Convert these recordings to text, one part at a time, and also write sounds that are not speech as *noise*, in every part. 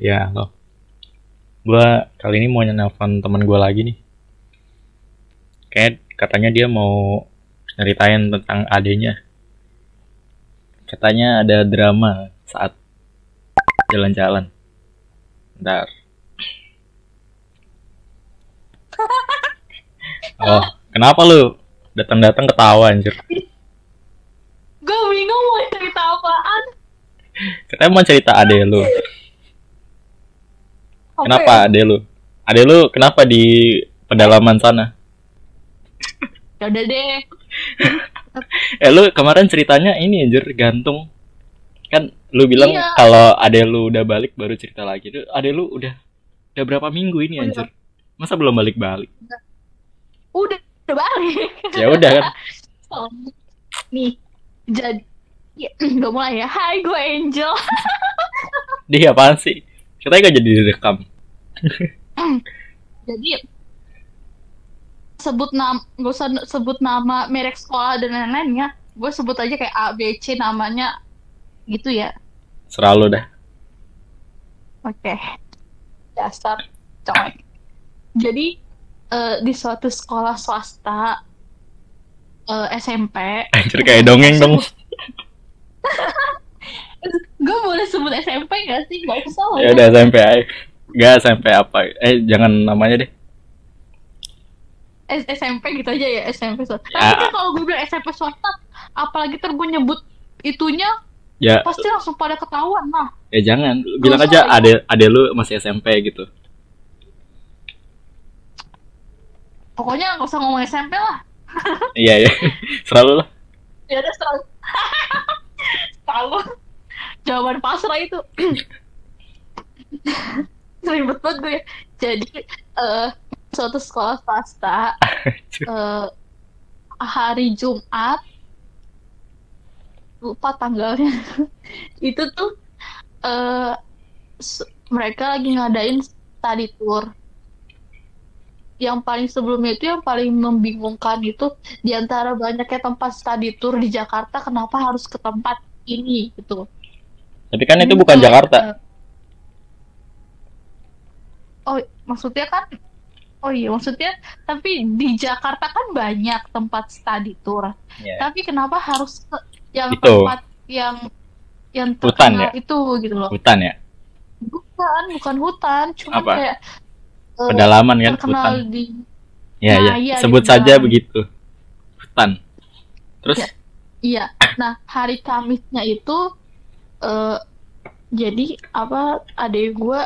Ya, halo. Gua kali ini mau nelfon teman gua lagi nih. Kayak katanya dia mau ceritain tentang adenya. Katanya ada drama saat jalan-jalan. Bentar. *laughs* Oh, kenapa lu? Datang-datang ketawa anjir. Gue bingung mau cerita apaan. Katanya mau cerita ade lu. *laughs* Apa Kenapa ya? ade lu? Ade lu kenapa di pedalaman sana? Ya udah deh. *laughs* Eh lu kemarin ceritanya ini anjir gantung. Kan lu bilang Iya. kalau ade lu udah balik baru cerita lagi. Tuh ade lu udah udah berapa minggu ini anjir? Masa belum balik-balik? Udah, udah balik. *laughs* Ya udah kan. Oh, nih, jadi *clears throat* ya, mulai ya. Hai, gue Angel. Dia apaan sih? Katanya gak jadi direkam. *laughs* Jadi sebut nama, gak usah sebut nama merek sekolah dan lain-lainnya. Gue sebut aja kayak A, B, C namanya gitu ya. Selalu dah. Oke. Dasar coy. Jadi eh, di suatu sekolah swasta eh, SMP, Anjir kayak dongeng dong. *laughs* gue boleh sebut SMP gak sih? Gak usah lah. Ya udah SMP aja. Gak SMP apa? Eh jangan namanya deh. S- SMP gitu aja ya SMP swasta. Ya. Tapi kan kalau gue bilang SMP swasta, apalagi ter gue nyebut itunya Ya pasti langsung pada ketahuan lah. ya jangan. Bilang aja ade ade lu masih SMP gitu. Pokoknya nggak usah ngomong SMP lah. Iya ya. *laughs* Selalu lah. Ya udah selalu. *laughs* Tahu. Jawaban pasrah itu. *clears throat* Ribet banget gue. ya. Jadi eh suatu sekolah swasta eh, hari Jumat lupa tanggalnya *laughs* itu tuh s- mereka lagi ngadain study tour yang paling sebelumnya itu yang paling membingungkan itu di antara banyaknya tempat study tour di Jakarta kenapa harus ke tempat ini gitu Tapi kan itu bukan Jakarta. eh, oh maksudnya kan oh iya maksudnya tapi di Jakarta kan banyak tempat study tour Iya. tapi kenapa harus ke yang Itu. tempat yang yang Hutan ya? itu gitu loh Hutan ya. bukan bukan hutan cuma Apa? kayak eh, Pedalaman kan terkenal hutan. di Ya Nah, ya. iya, di Sebut saja begitu. Hutan. Terus Ya. Iya. Nah, hari Kamisnya itu eh jadi apa adek gue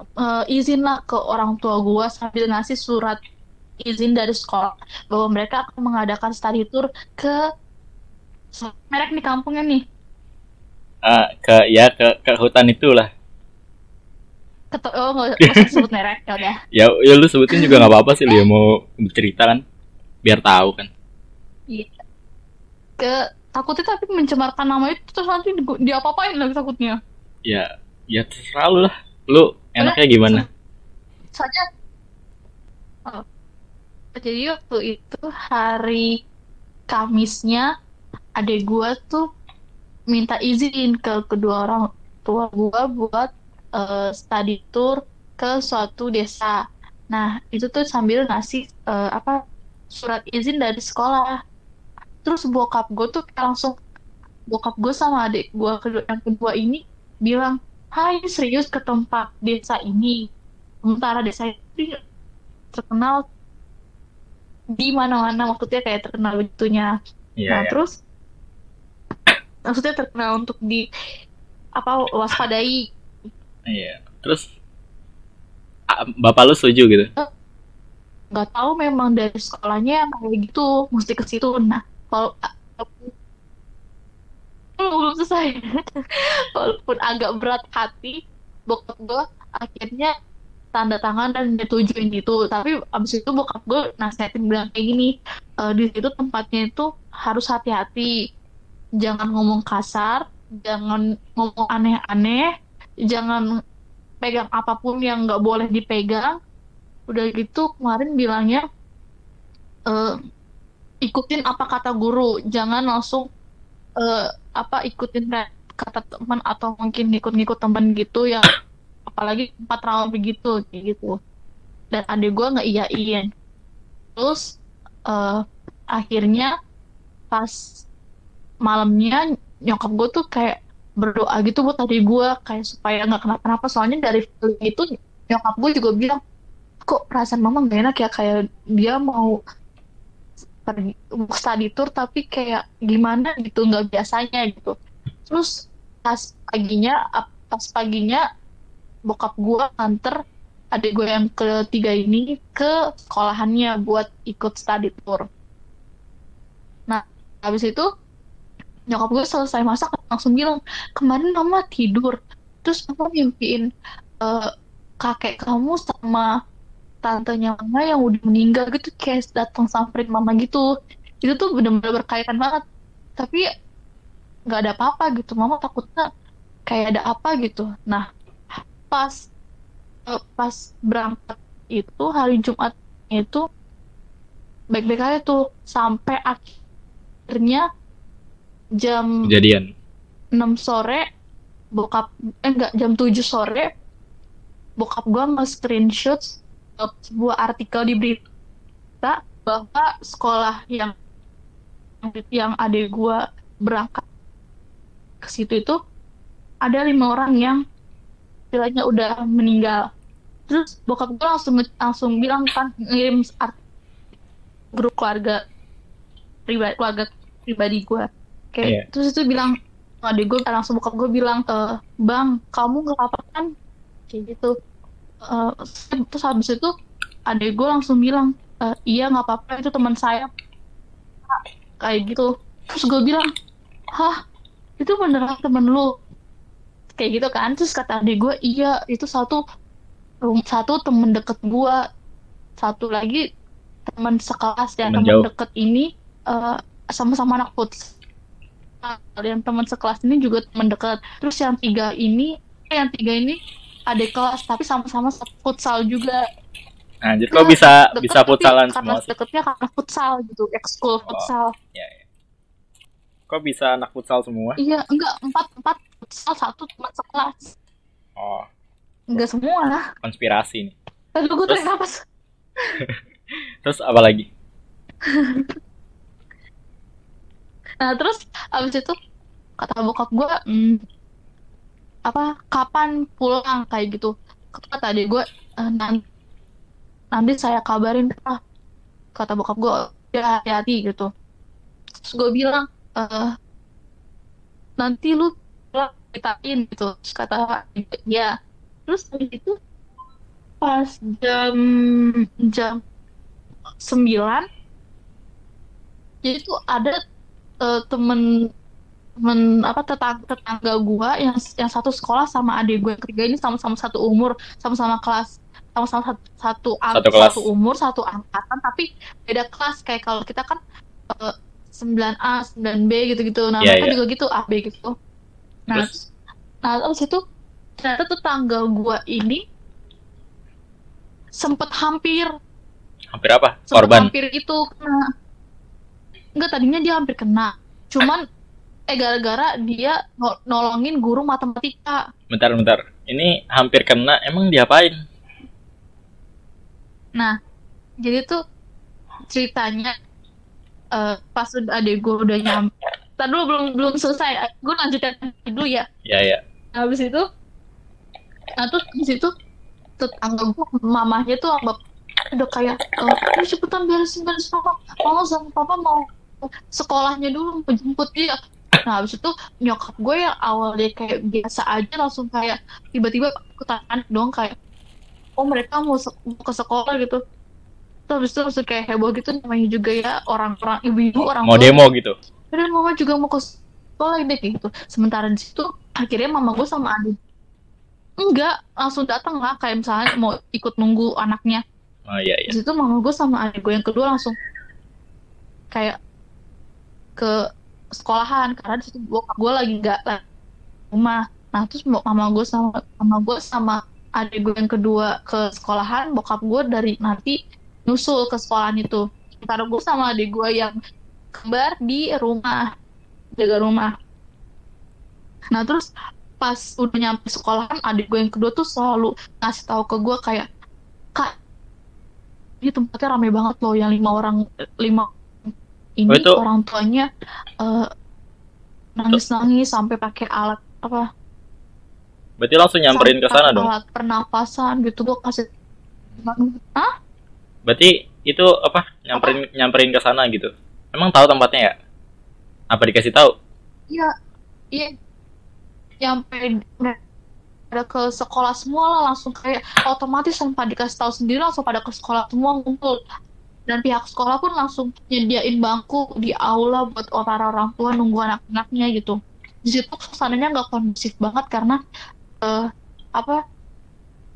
eh, izin lah ke orang tua gue sambil ngasih surat izin dari sekolah bahwa mereka akan mengadakan study tour ke merek nih kampungnya nih ah, ke ya ke ke hutan itulah. ke oh nggak usah *laughs* sebut merek ya udah Ya ya lu sebutin juga nggak apa-apa sih dia mau cerita kan. Biar tahu kan. Iya. ke takutnya tapi mencemarkan nama itu terus nanti di- diapa-apain lagi takutnya Ya ya terserah lu lah. Lu enaknya gimana? saja oh. jadi waktu itu hari Kamisnya adek gua tuh minta izin ke kedua orang tua gua buat eh, study tour ke suatu desa nah itu tuh sambil ngasih eh, apa surat izin dari sekolah terus bokap gue tuh kayak langsung bokap gue sama adik gue kedua yang kedua ini bilang hai serius ke tempat desa ini sementara desa itu terkenal di mana-mana maksudnya kayak terkenal begitunya Iya nah ya. terus maksudnya terkenal untuk di apa waspadai Iya. Terus ah, bapak lu setuju gitu? nggak tahu memang dari sekolahnya kayak gitu mesti ke situ nah kalau belum selesai *laughs* walaupun agak berat hati bokap gue akhirnya tanda tangan dan nyetujuin itu. Tapi abis itu bokap gue nasihatin bilang kayak gini "E, di situ tempatnya itu harus hati-hati. Jangan ngomong kasar jangan ngomong aneh-aneh jangan pegang apa pun yang nggak boleh dipegang. Udah gitu kemarin bilangnya eh, ikutin apa kata guru. Jangan langsung eh, apa ikutin kata teman atau mungkin ngikut-ngikut teman gitu yang apalagi empat round begitu kayak gitu. Dan adik gue nggak iyain terus uh, akhirnya pas malamnya nyokap gue tuh kayak berdoa gitu buat adik gue kayak supaya nggak kenapa-napa soalnya dari itu nyokap gue juga bilang kok perasaan mama gak enak ya? Kayak dia mau pergi study tour tapi kayak gimana gitu nggak biasanya gitu. Terus pas paginya pas paginya bokap gue nganter adik gue yang ketiga ini ke sekolahannya buat ikut study tour. Nah habis itu nyokap gue selesai masak langsung bilang kemarin mama tidur. Terus mama mimpiin uh, kakek kamu sama tantenya mama yang udah meninggal gitu kayak datang samperin mama gitu. Itu tuh bener-bener berkaitan banget. Tapi nggak ada apa-apa gitu. Mama takutnya kayak ada apa gitu. Nah pas uh, pas berangkat itu hari Jumat itu baik-baik aja tuh. Sampai akhirnya jam kejadian. 6 sore bokap eh enggak jam 7 sore bokap gua nge-screenshot sebuah artikel di berita bahwa sekolah yang yang adik gua berangkat ke situ itu ada lima orang yang istilahnya udah meninggal. Terus bokap gue langsung langsung bilang kan ngirim grup keluarga pribadi keluarga pribadi gue kayak yeah. terus itu bilang adik gue langsung bokap gue bilang e, bang kamu nggak apa kan? Kayak gitu uh, terus habis itu adik gue langsung bilang e, iya nggak apa-apa itu teman saya. Kayak gitu. Terus gue bilang hah itu beneran temen lu? Kayak gitu kan. Terus kata adik gue iya itu satu satu temen deket gue satu lagi teman sekelas ya teman deket ini uh, sama-sama anak futsal yang teman sekelas ini juga teman dekat terus yang tiga ini yang tiga ini ada kelas tapi sama-sama futsal juga Anjir, kok bisa deket, bisa futsalan semua sih? deketnya karena futsal gitu, ekskul oh, futsal. Iya, iya. Kok bisa anak futsal semua? Iya, enggak, empat, empat futsal, satu teman sekelas. Oh. Enggak semua lah. Konspirasi nih. Lalu gue tarik napas. terus apa lagi? *laughs* nah terus abis itu kata bokap gue hmm, apa kapan pulang kayak gitu. Kata adik gue e, nanti nanti saya kabarin ah kata bokap gue ya hati-hati gitu. Terus gue bilang e, nanti lu ceritain gitu. Terus kata ya. Terus habis itu pas jam jam sembilan jadi tuh ada uh, temen temen apa tetangga tetangga gue yang yang satu sekolah sama adik gue yang ketiga ini sama-sama satu umur sama-sama kelas sama-sama satu satu, satu, kelas. satu umur satu angkatan tapi beda kelas. Kayak kalau kita kan uh, 9A 9B gitu-gitu. Nah yeah, mereka yeah. juga gitu A B gitu. Nah Terus? nah terus itu ternyata tetangga gua ini sempet hampir hampir apa? Sempet korban? hampir itu kena. Enggak tadinya dia hampir kena. Cuman eh gara-gara dia nolongin guru matematika. Bentar bentar. Ini hampir kena emang diapain? Nah jadi tuh ceritanya uh, pas udah adek gue udah nyampe. Tadi dulu belum belum selesai. Gue lanjutin dulu ya. Ya ya. Habis itu nah terus di situ tetangga gue mamahnya tuh sama udah kayak oh, cepetan beresin beresin papa. Mama sama papa mau sekolahnya dulu menjemput dia nah habis itu nyokap gue yang awal dia kayak biasa aja langsung kayak tiba-tiba ketahan dong kayak oh mereka mau, mau ke sekolah gitu. Terus habis itu langsung kayak heboh gitu namanya juga ya orang-orang ibu-ibu orang mau demo gitu? Dan mama juga mau ke sekolah deh gitu. Sementara di situ akhirnya mama gue sama adik enggak langsung datang lah kayak misalnya mau ikut nunggu anaknya. Oh iya iya. Di situ mama gue sama adik gue yang kedua langsung kayak ke sekolahan karena di situ gue lagi nggak rumah. Nah terus mama gue sama mama gue sama adik gue yang kedua ke sekolahan bokap gue dari nanti nyusul ke sekolahan itu. Karena gue sama adik gue yang kembar di rumah jaga rumah. Nah terus pas udah nyampe sekolahan adik gue yang kedua tuh selalu ngasih tahu ke gue kayak kak ini tempatnya rame banget loh yang lima orang lima ini Oh, itu- orang tuanya nangis nangis sampai pakai alat apa Berarti langsung nyamperin ke sana dong. alat pernapasan gitu gue kasih Hah? Berarti itu apa? Nyamperin nyamperin ke sana gitu. Emang tahu tempatnya ya? Apa dikasih tahu? Iya, iya. Sampai ada ke sekolah semua lah langsung kayak otomatis tanpa dikasih tahu sendiri langsung pada ke sekolah semua ngumpul. Dan pihak sekolah pun langsung nyediain bangku di aula buat para orang tua nunggu anak-anaknya gitu. Di situ suasananya nggak kondusif banget karena eh, apa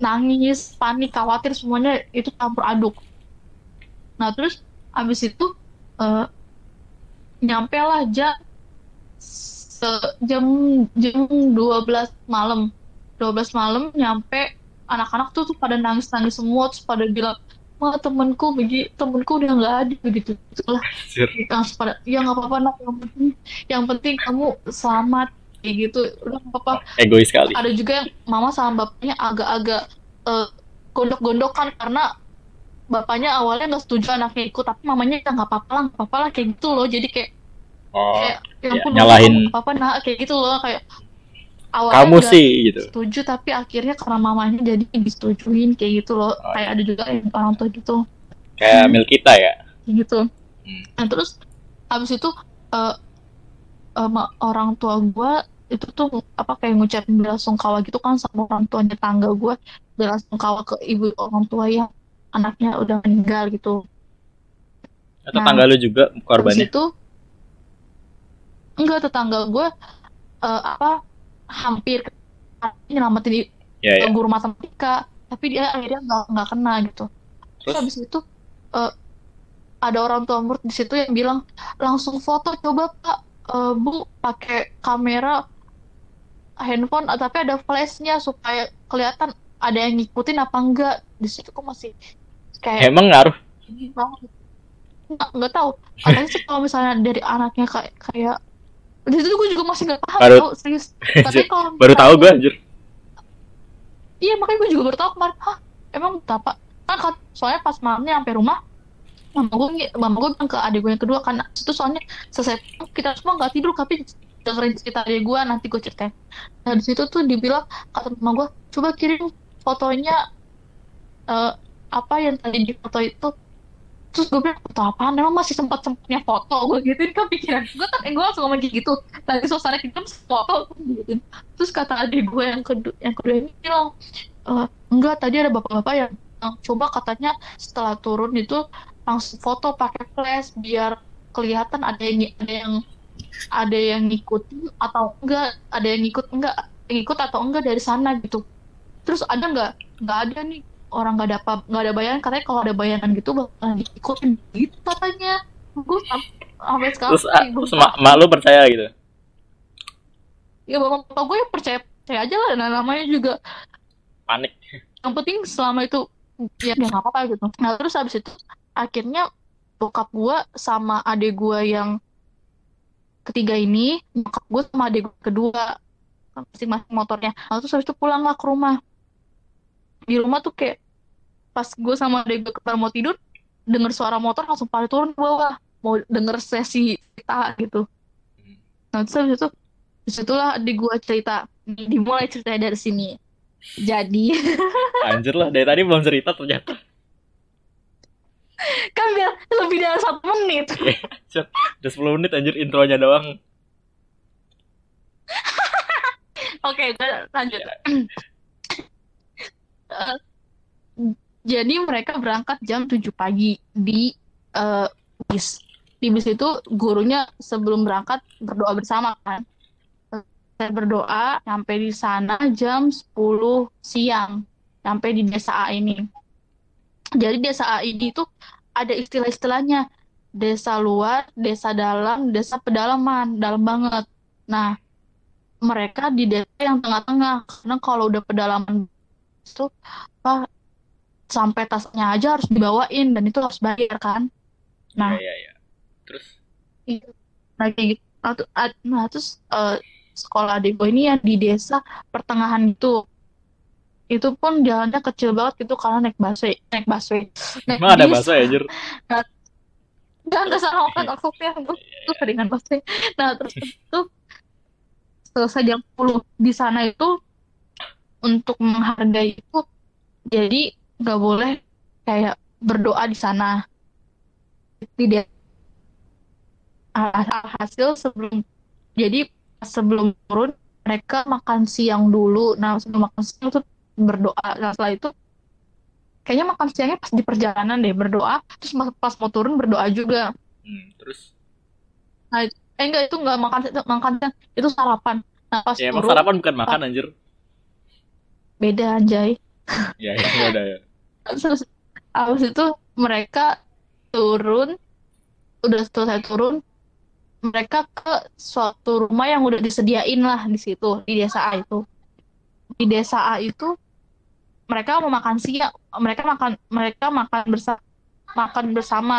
nangis, panik, khawatir semuanya itu campur aduk. Nah terus abis itu eh, nyampe lah jam se- jam jam 12 malam 12 malam nyampe anak-anak tuh, tuh pada nangis-nangis semua terus pada bilang wah temenku begitu temenku udah nggak ada begitu Anjir. langsung pada ya nggak apa-apa nak yang penting yang penting kamu selamat kayak gitu udah nggak apa-apa Egois sekali. ada juga yang mama sama bapaknya agak-agak eh, gondok-gondokan karena bapaknya awalnya nggak setuju anaknya ikut tapi mamanya ya nggak apa-apa lah nggak apa-apa lah kayak gitu loh jadi kayak Oh, kayak ya ya, ampun nyalahin. apa apa nah kayak gitu loh kayak awalnya kamu sih gitu. setuju tapi akhirnya karena mamanya jadi disetujuin kayak gitu loh Oh, kayak ada juga yang orang tua gitu Kayak mil kita ya. gitu Hmm. nah terus habis itu eh, ma- orang tua gua itu tuh apa kayak ngucapin bela sungkawa gitu kan sama orang tuanya tangga gua bela sungkawa ke ibu orang tua yang anaknya udah meninggal gitu Atau Nah, tangga lu juga korbannya. itu enggak tetangga gue eh, apa hampir nyelamatin Ya ya. guru matematika tapi dia akhirnya nggak nggak kena gitu. Terus? habis itu eh, ada orang tua murid di situ yang bilang langsung foto coba pak. Eh, bu pakai kamera handphone ah, tapi ada flashnya supaya kelihatan ada yang ngikutin apa enggak. Di situ kok masih kayak Emang ngaruh? nggak nggak tahu. Katanya sih kalau misalnya dari anaknya kayak kayak di situ gue juga masih nggak paham Baru- tau, serius. *laughs* Tapi kalau Baru tahu gue anjir. iya makanya gue juga baru tahu kemarin hah emang betapa kan kat- soalnya pas malamnya sampai rumah mama gue mama gue bilang ke adik gue yang kedua kan itu soalnya selesai kita semua nggak tidur tapi dengerin cerita adik gue nanti gue ceritain. Nah di situ tuh dibilang kata mama gue coba kirim fotonya eh, apa yang tadi di foto itu terus gue bilang foto apaan? Emang masih sempat sempatnya foto? Gue gituin kan pikiran gue kan gue langsung ngomong gitu. Tadi suasana kita foto gituin. Terus kata adik gue yang kedua yang kedua ini bilang "Eh, enggak tadi ada bapak-bapak yang yang coba katanya setelah turun itu langsung foto pakai flash biar kelihatan ada yang ada yang ada yang ngikutin atau enggak ada yang ngikut enggak ngikut atau enggak dari sana gitu. Terus ada nggak nggak ada nih orang nggak ada nggak ada bayangan katanya kalau ada bayangan gitu bakalan diikutin gitu katanya. Gue sam- sampai sekarang Terus, sih terus mak, mak lu percaya gitu? ya bapak bapak gue ya percaya percaya aja lah. Nah, namanya juga Panik. yang penting selama itu ya ya nggak apa-apa gitu. Nah terus habis itu akhirnya bokap gue sama adik gue yang ketiga ini bokap gue sama adik gue kedua masing-masing motornya. Nah terus habis itu pulang lah ke rumah. Di rumah tuh kayak pas gue sama adik gue baru mau tidur denger suara motor langsung pada turun ke bawah mau denger sesi cerita gitu. Nah terus habis itu di situlah adik gue cerita dimulai ceritanya dari sini. Jadi *laughs* Anjir lah, dari tadi belum cerita ternyata. kan biar lebih dari satu menit. *laughs* Udah 10 menit anjir intronya doang. oke gue lanjut. *clears throat* Eh, jadi mereka berangkat jam 7 pagi di eh, bis. Di bis itu gurunya sebelum berangkat berdoa bersama kan. Saya berdoa sampai di sana jam 10 siang sampai di desa A ini. Jadi desa A ini itu ada istilah-istilahnya desa luar, desa dalam, desa pedalaman, dalam banget. Nah, mereka di desa yang tengah-tengah karena kalau udah pedalaman itu apa sampai tasnya aja harus dibawain dan itu harus bayar kan. Nah, Iya, iya, iya. Terus? Nah kayak gitu. Nah, tu- a- nah, terus eh, sekolah adik gue ini yang di desa pertengahan itu itu pun jalannya kecil banget gitu karena naik busway naik busway. Naik Emang ada bahasa ya, Jur? Gak ada sama kan maksudnya gue tuh seringan busway nah terus itu selesai jam 10 di sana itu untuk menghargai itu jadi nggak boleh kayak berdoa di sana. Tidak. Hasil sebelum jadi sebelum turun mereka makan siang dulu. Nah sebelum makan siang itu berdoa. Nah setelah itu kayaknya makan siangnya pas di perjalanan deh berdoa. Terus pas mau turun berdoa juga. Hmm, terus? Eh enggak itu enggak makan makan siang. Itu sarapan. Nah pas ya turun sarapan bukan makan anjir. beda anjay. *laughs* Ya, ya, ya udah ya. Terus abis itu mereka turun udah selesai turun mereka ke suatu rumah yang udah disediain lah di situ di desa A itu. Di desa A itu mereka mau makan siang mereka makan mereka makan bersama makan bersama.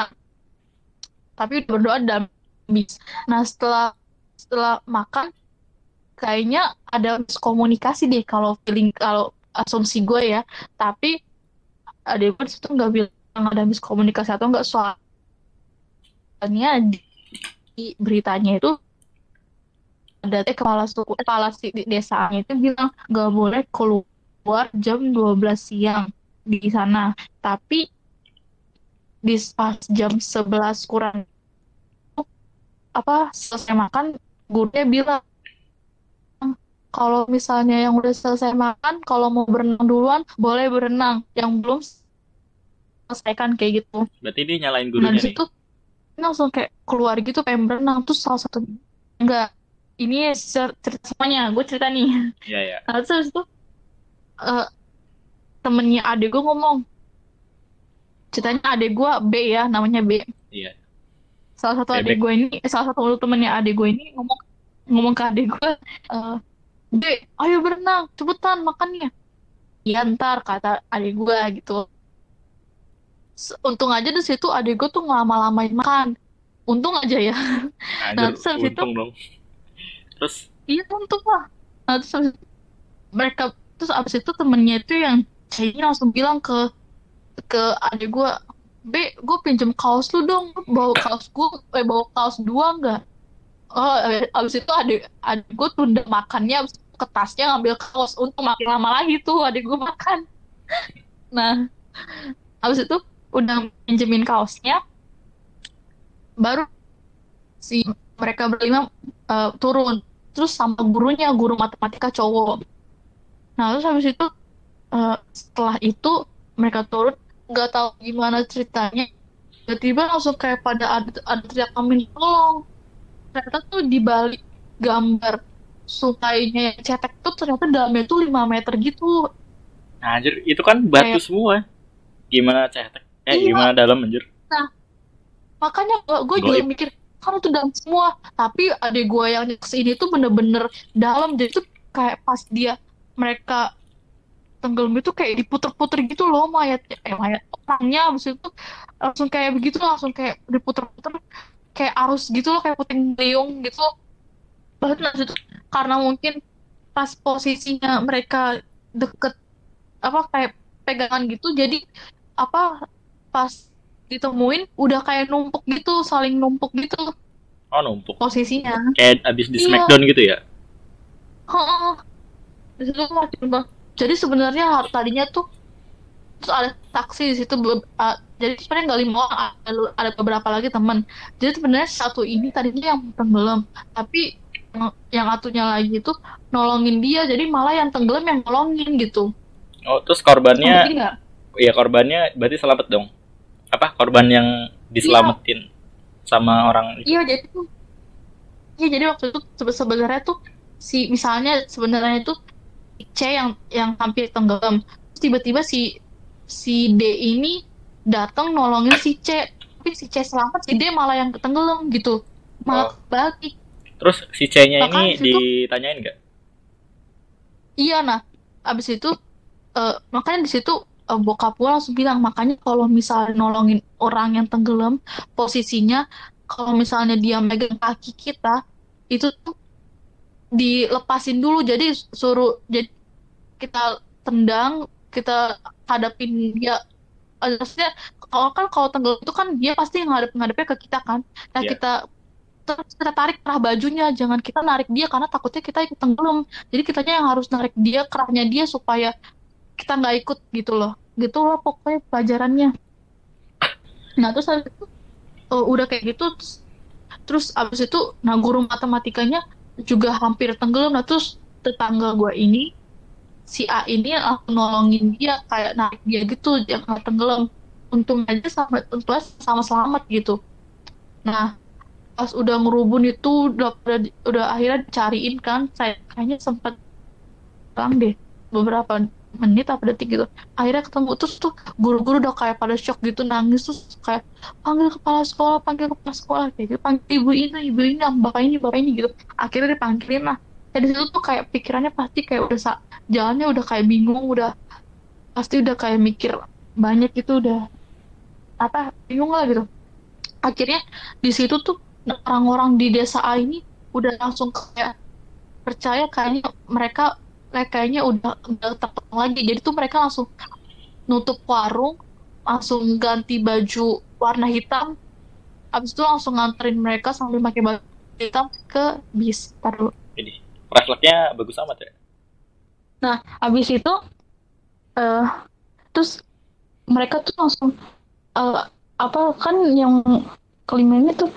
Tapi berdoa dalam bis nah setelah setelah makan kayaknya ada miskomunikasi deh kalau feeling kalau asumsi gue ya. Tapi ada gue di situ nggak bilang ada miskomunikasi atau nggak soalnya di, beritanya itu ada teh kepala suku kepala si desanya itu bilang nggak boleh keluar jam 12 siang di sana. Tapi di pas jam 11 kurang apa selesai makan gurunya bilang kalau misalnya yang udah selesai makan, kalau mau berenang duluan, boleh berenang. Yang belum selesaikan kayak gitu. Berarti dia nyalain Nah, gurunya di nih. situ langsung kayak keluar gitu pengen berenang. Terus salah satu enggak ini cer- cerita semuanya, gue cerita nih. Iya, ya. Nah, terus itu eh, temennya adek gue ngomong, ceritanya adek gue B ya, namanya B. Iya. Salah satu adek gue ini, eh, salah satu temennya adek gue ini ngomong ngomong ke adek gue, eh, Dek, ayo berenang, cepetan makannya. Iya ntar kata adik gue gitu. Untung aja di situ adik gue tuh ngelama-lamain makan. Untung aja ya. Nah, Anjir, terus habis itu- dong. Terus Iya untung lah. Nah, terus habis- mereka terus abis itu temennya itu yang ceweknya langsung bilang ke ke adik gue, B, gue pinjem kaos lu dong, bawa kaos gue, eh bawa kaos dua nggak? Oh, eh, abis itu adik adik gue tunda makannya, abis itu ke tasnya ngambil kaos, untuk makin lama lagi tuh adik gue makan. *laughs* Nah, abis itu udah pinjemin kaosnya, baru si mereka berlima eh, turun. Terus sama gurunya guru matematika cowok. Nah terus habis itu eh, setelah itu mereka turun nggak tahu gimana ceritanya. Tiba-tiba langsung kayak pada ada ada teriakan minta tolong! Ternyata tuh di balik gambar sungainya cetek tuh ternyata dalamnya tuh 5 meter gitu Nah, anjir, itu kan batu Kayak- semua. Gimana cetek? Eh, Iya. gimana dalam anjir? makanya gue juga mikir kan itu dalam semua tapi adik gue yang di sini tuh bener-bener dalam jadi tuh kayak pas dia mereka tenggelam itu kayak diputer-puter gitu loh mayatnya eh mayat orangnya abis itu langsung kayak begitu langsung kayak diputer-puter kayak arus gitu loh kayak puting beliung gitu bahkan itu karena mungkin pas posisinya mereka deket apa kayak pegangan gitu jadi apa pas ditemuin udah kayak numpuk gitu saling numpuk gitu Oh, numpuk. posisinya Kayak abis di Iya. Smackdown gitu ya? Heeh. Di situ makin bang. Jadi sebenarnya tadinya tuh terus ada taksi di situ. ah, jadi sebenarnya nggak lima orang, ada, ada beberapa lagi teman. Jadi sebenarnya satu ini tadinya yang tenggelam, tapi yang, atunya lagi itu nolongin dia. Jadi malah yang tenggelam yang nolongin gitu. Oh, terus korbannya, Ngerti nggak? ya korbannya berarti selamat dong. Apa? Korban yang diselamatin sama orang Iya jadi. Iya jadi waktu itu sebe- sebenarnya tuh si misalnya sebenarnya itu C yang yang hampir tenggelam. Tiba-tiba si si D ini datang nolongin si C. Tapi si C selamat, si D malah yang tenggelam gitu. Malah Oh. balik. Terus si C-nya ini situ- ditanyain nggak? Iya nah, abis itu eh, makanya di situ eh, bokap gue langsung bilang makanya kalau misalnya nolongin orang yang tenggelam posisinya kalau misalnya dia megang kaki kita itu tuh dilepasin dulu jadi suruh jadi kita tendang kita hadapin dia Eh, maksudnya kalau kan kalau tenggelam itu kan dia pasti ngadep ngadepnya ke kita kan nah Iya. kita terus kita tarik kerah bajunya jangan kita narik dia karena takutnya kita ikut tenggelam. Jadi kitanya yang harus narik dia kerahnya dia supaya kita nggak ikut gitu loh. Gitu loh pokoknya pelajarannya. Nah terus habis itu eh, udah kayak gitu terus, terus abis itu nah guru matematikanya juga hampir tenggelam. Nah terus tetangga gue ini si A ini langsung nolongin dia kayak narik dia gitu dia nggak tenggelam. Untung aja sama sama selamat gitu. Nah pas udah ngerubun itu udah udah, akhirnya dicariin kan. Saya kayaknya sempat bang deh beberapa menit apa detik gitu. Akhirnya ketemu terus tuh guru-guru udah kayak pada shock gitu nangis terus kayak panggil kepala sekolah panggil kepala sekolah kayak gitu. Panggil ibu ini ibu ini bapak ini bapak ini gitu. Akhirnya dipanggilin lah. Ya di situ tuh kayak pikirannya pasti kayak udah jalannya udah kayak bingung udah pasti udah kayak mikir banyak gitu udah apa bingung lah gitu. Akhirnya di situ tuh orang-orang di desa A ini udah langsung kayak percaya kayaknya mereka kayak- kayaknya udah udah tertolong lagi. Jadi tuh mereka langsung nutup warung langsung ganti baju warna hitam. Abis itu langsung nganterin mereka sambil pakai baju hitam ke bis. Taruh. Ini refleksnya bagus amat ya. Nah, habis itu eh terus mereka tuh langsung eh, apa kan yang kelima ini tuh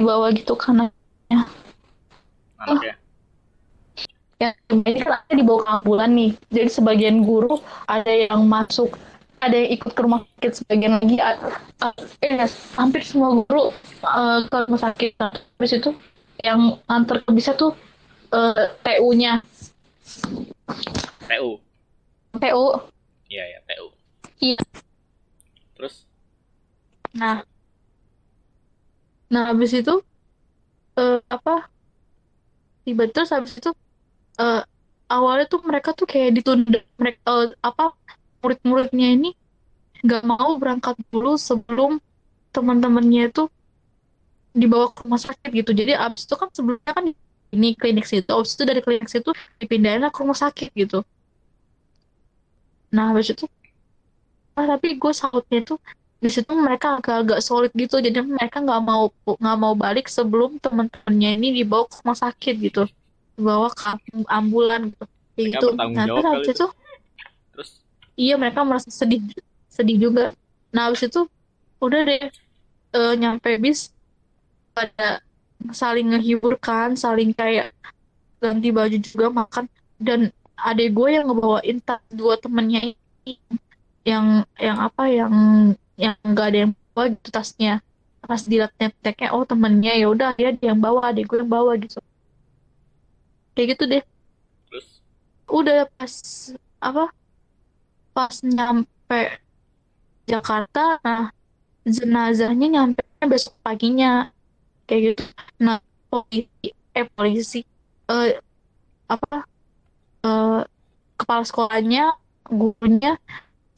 dibawa gitu karena Anaknya. ya ini kan ada dibawa ke ambulan nih. Jadi sebagian guru ada yang masuk, ada yang ikut ke rumah sakit, sebagian lagi a- a- eh, hampir semua guru eh, ke rumah sakit. Nah, habis itu yang antar ke bisa tuh eh, TU-nya, TU. TU. Iya ya TU. Iya. Terus Nah, nah habis itu eh, apa? Tiba terus habis itu eh, awalnya tuh mereka tuh kayak ditunda mereka eh, apa murid-muridnya ini nggak mau berangkat dulu sebelum teman-temannya itu dibawa ke rumah sakit gitu. Jadi abis itu kan sebelumnya kan ini klinik situ, abis itu dari klinik situ dipindahin ke rumah sakit gitu. Nah habis itu, ah, tapi gue salutnya tuh di situ mereka agak-agak solid gitu jadi mereka nggak mau nggak mau balik sebelum teman-temannya ini dibawa ke rumah sakit gitu. Dibawa ke am- ambulan gitu. Bertanggung nah jawab terus habis kali itu terus? Iya mereka merasa sedih sedih juga. Nah habis itu udah deh eh, nyampe bis pada saling ngehibur kan saling kayak ganti baju juga makan. Dan adek gue yang ngebawain tas dua temennya ini yang yang apa yang yang nggak ada yang bawa gitu tasnya. Pas dilihat tag-tagnya oh temennya ya udah dia dia yang bawa adek gue yang bawa gitu. Kayak gitu deh. Terus? Udah pas apa pas nyampe Jakarta nah jenazahnya nyampe besok paginya. Kayak gitu. Nah polisi eh polisi eh apa eh kepala sekolahnya gurunya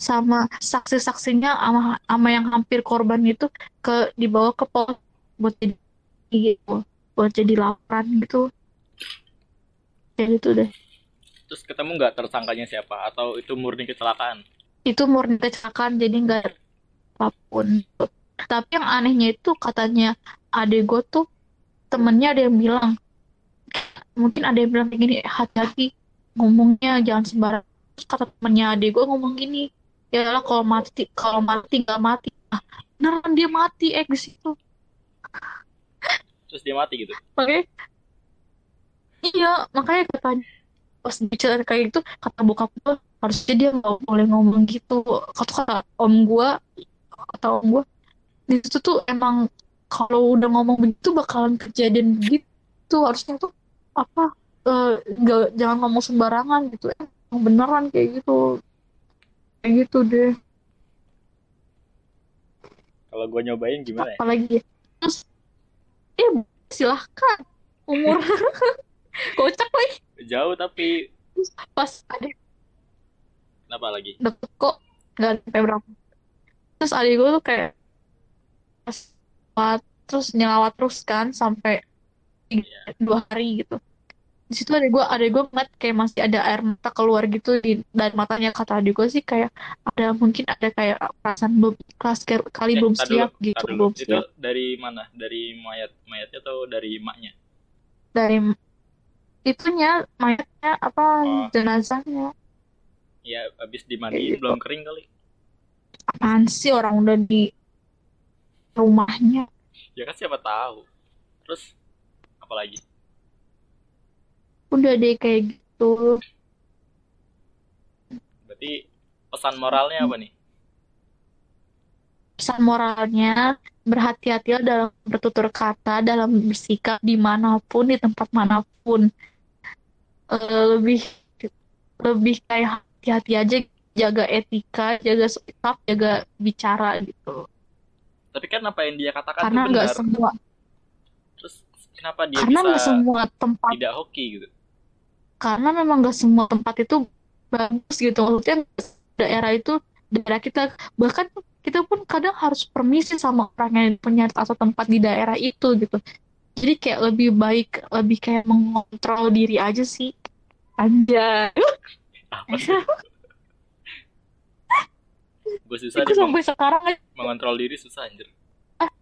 sama saksi-saksinya sama, sama yang hampir korban itu ke dibawa ke pos buat jadi gitu buat jadi laporan gitu. Kayak gitu deh. Terus ketemu nggak tersangkanya siapa? Atau itu murni kecelakaan? itu murni kecelakaan jadi nggak apa pun. Tapi yang anehnya itu katanya adek gue tuh temennya ada yang bilang mungkin ada yang bilang kayak gini hati-hati ngomongnya jangan sembarangan. Terus kata temennya adek gue ngomong gini ya lah kalau mati kalau mati nggak mati. Ah, beneran dia mati eh di situ. Terus dia mati gitu. makanya iya makanya katanya pas bicara kayak gitu kata bokap gue harusnya dia nggak boleh ngomong gitu. Kata kata om gue kata om gue di situ tuh emang kalau udah ngomong begitu bakalan kejadian begitu. Harusnya tuh apa eh, nggak jangan ngomong sembarangan gitu. Emang beneran kayak gitu kayak gitu deh. Kalau gue nyobain gimana ya? apalagi ya? Terus eh silahkan. Umur. *laughs* Kocak lagi Jauh tapi. Pas ada kenapa lagi? deket kok nggak sampai berapa. Terus adik gue tuh kayak pas terus nyelawat terus kan sampai tiga- dua hari gitu di situ ada gue ada gue ngeliat kayak masih ada air mata keluar gitu di dari matanya kata adik gue sih kayak ada mungkin ada kayak perasaan belum kayak kali Eh, belum siap dulu, gitu dulu. belum Itu siap dari mana? Dari mayat mayatnya atau dari emaknya? dari itunya mayatnya apa Oh. jenazahnya Ya habis dimandiin gitu. belum kering kali. apaan sih orang udah di rumahnya Ya kan siapa tahu. Terus apa lagi? Udah deh kayak gitu Berarti pesan moralnya apa nih? pesan moralnya berhati-hatilah dalam bertutur kata dalam bersikap di mana pun di tempat mana pun Eh, lebih lebih kayak hati-hati aja jaga etika jaga sikap jaga bicara gitu Tapi kan apa yang dia katakan karena nggak semua Terus kenapa dia karena bisa semua tempat tidak hoki gitu? Karena memang nggak semua tempat itu bagus gitu maksudnya daerah itu daerah kita bahkan kita pun kadang harus permisi sama orang yang punya atau tempat di daerah itu gitu jadi kayak lebih baik lebih kayak mengontrol diri aja sih sih? *laughs* Gue susah meng- sampai sekarang aja mengontrol diri susah anjir. Ah.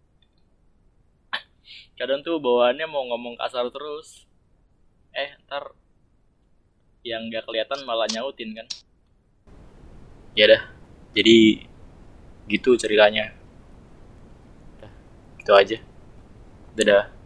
Kadang tuh bawaannya mau ngomong kasar terus. Eh, ntar yang nggak kelihatan malah nyautin kan. Ya dah. Jadi gitu ceritanya. Gitu aja. Dadah.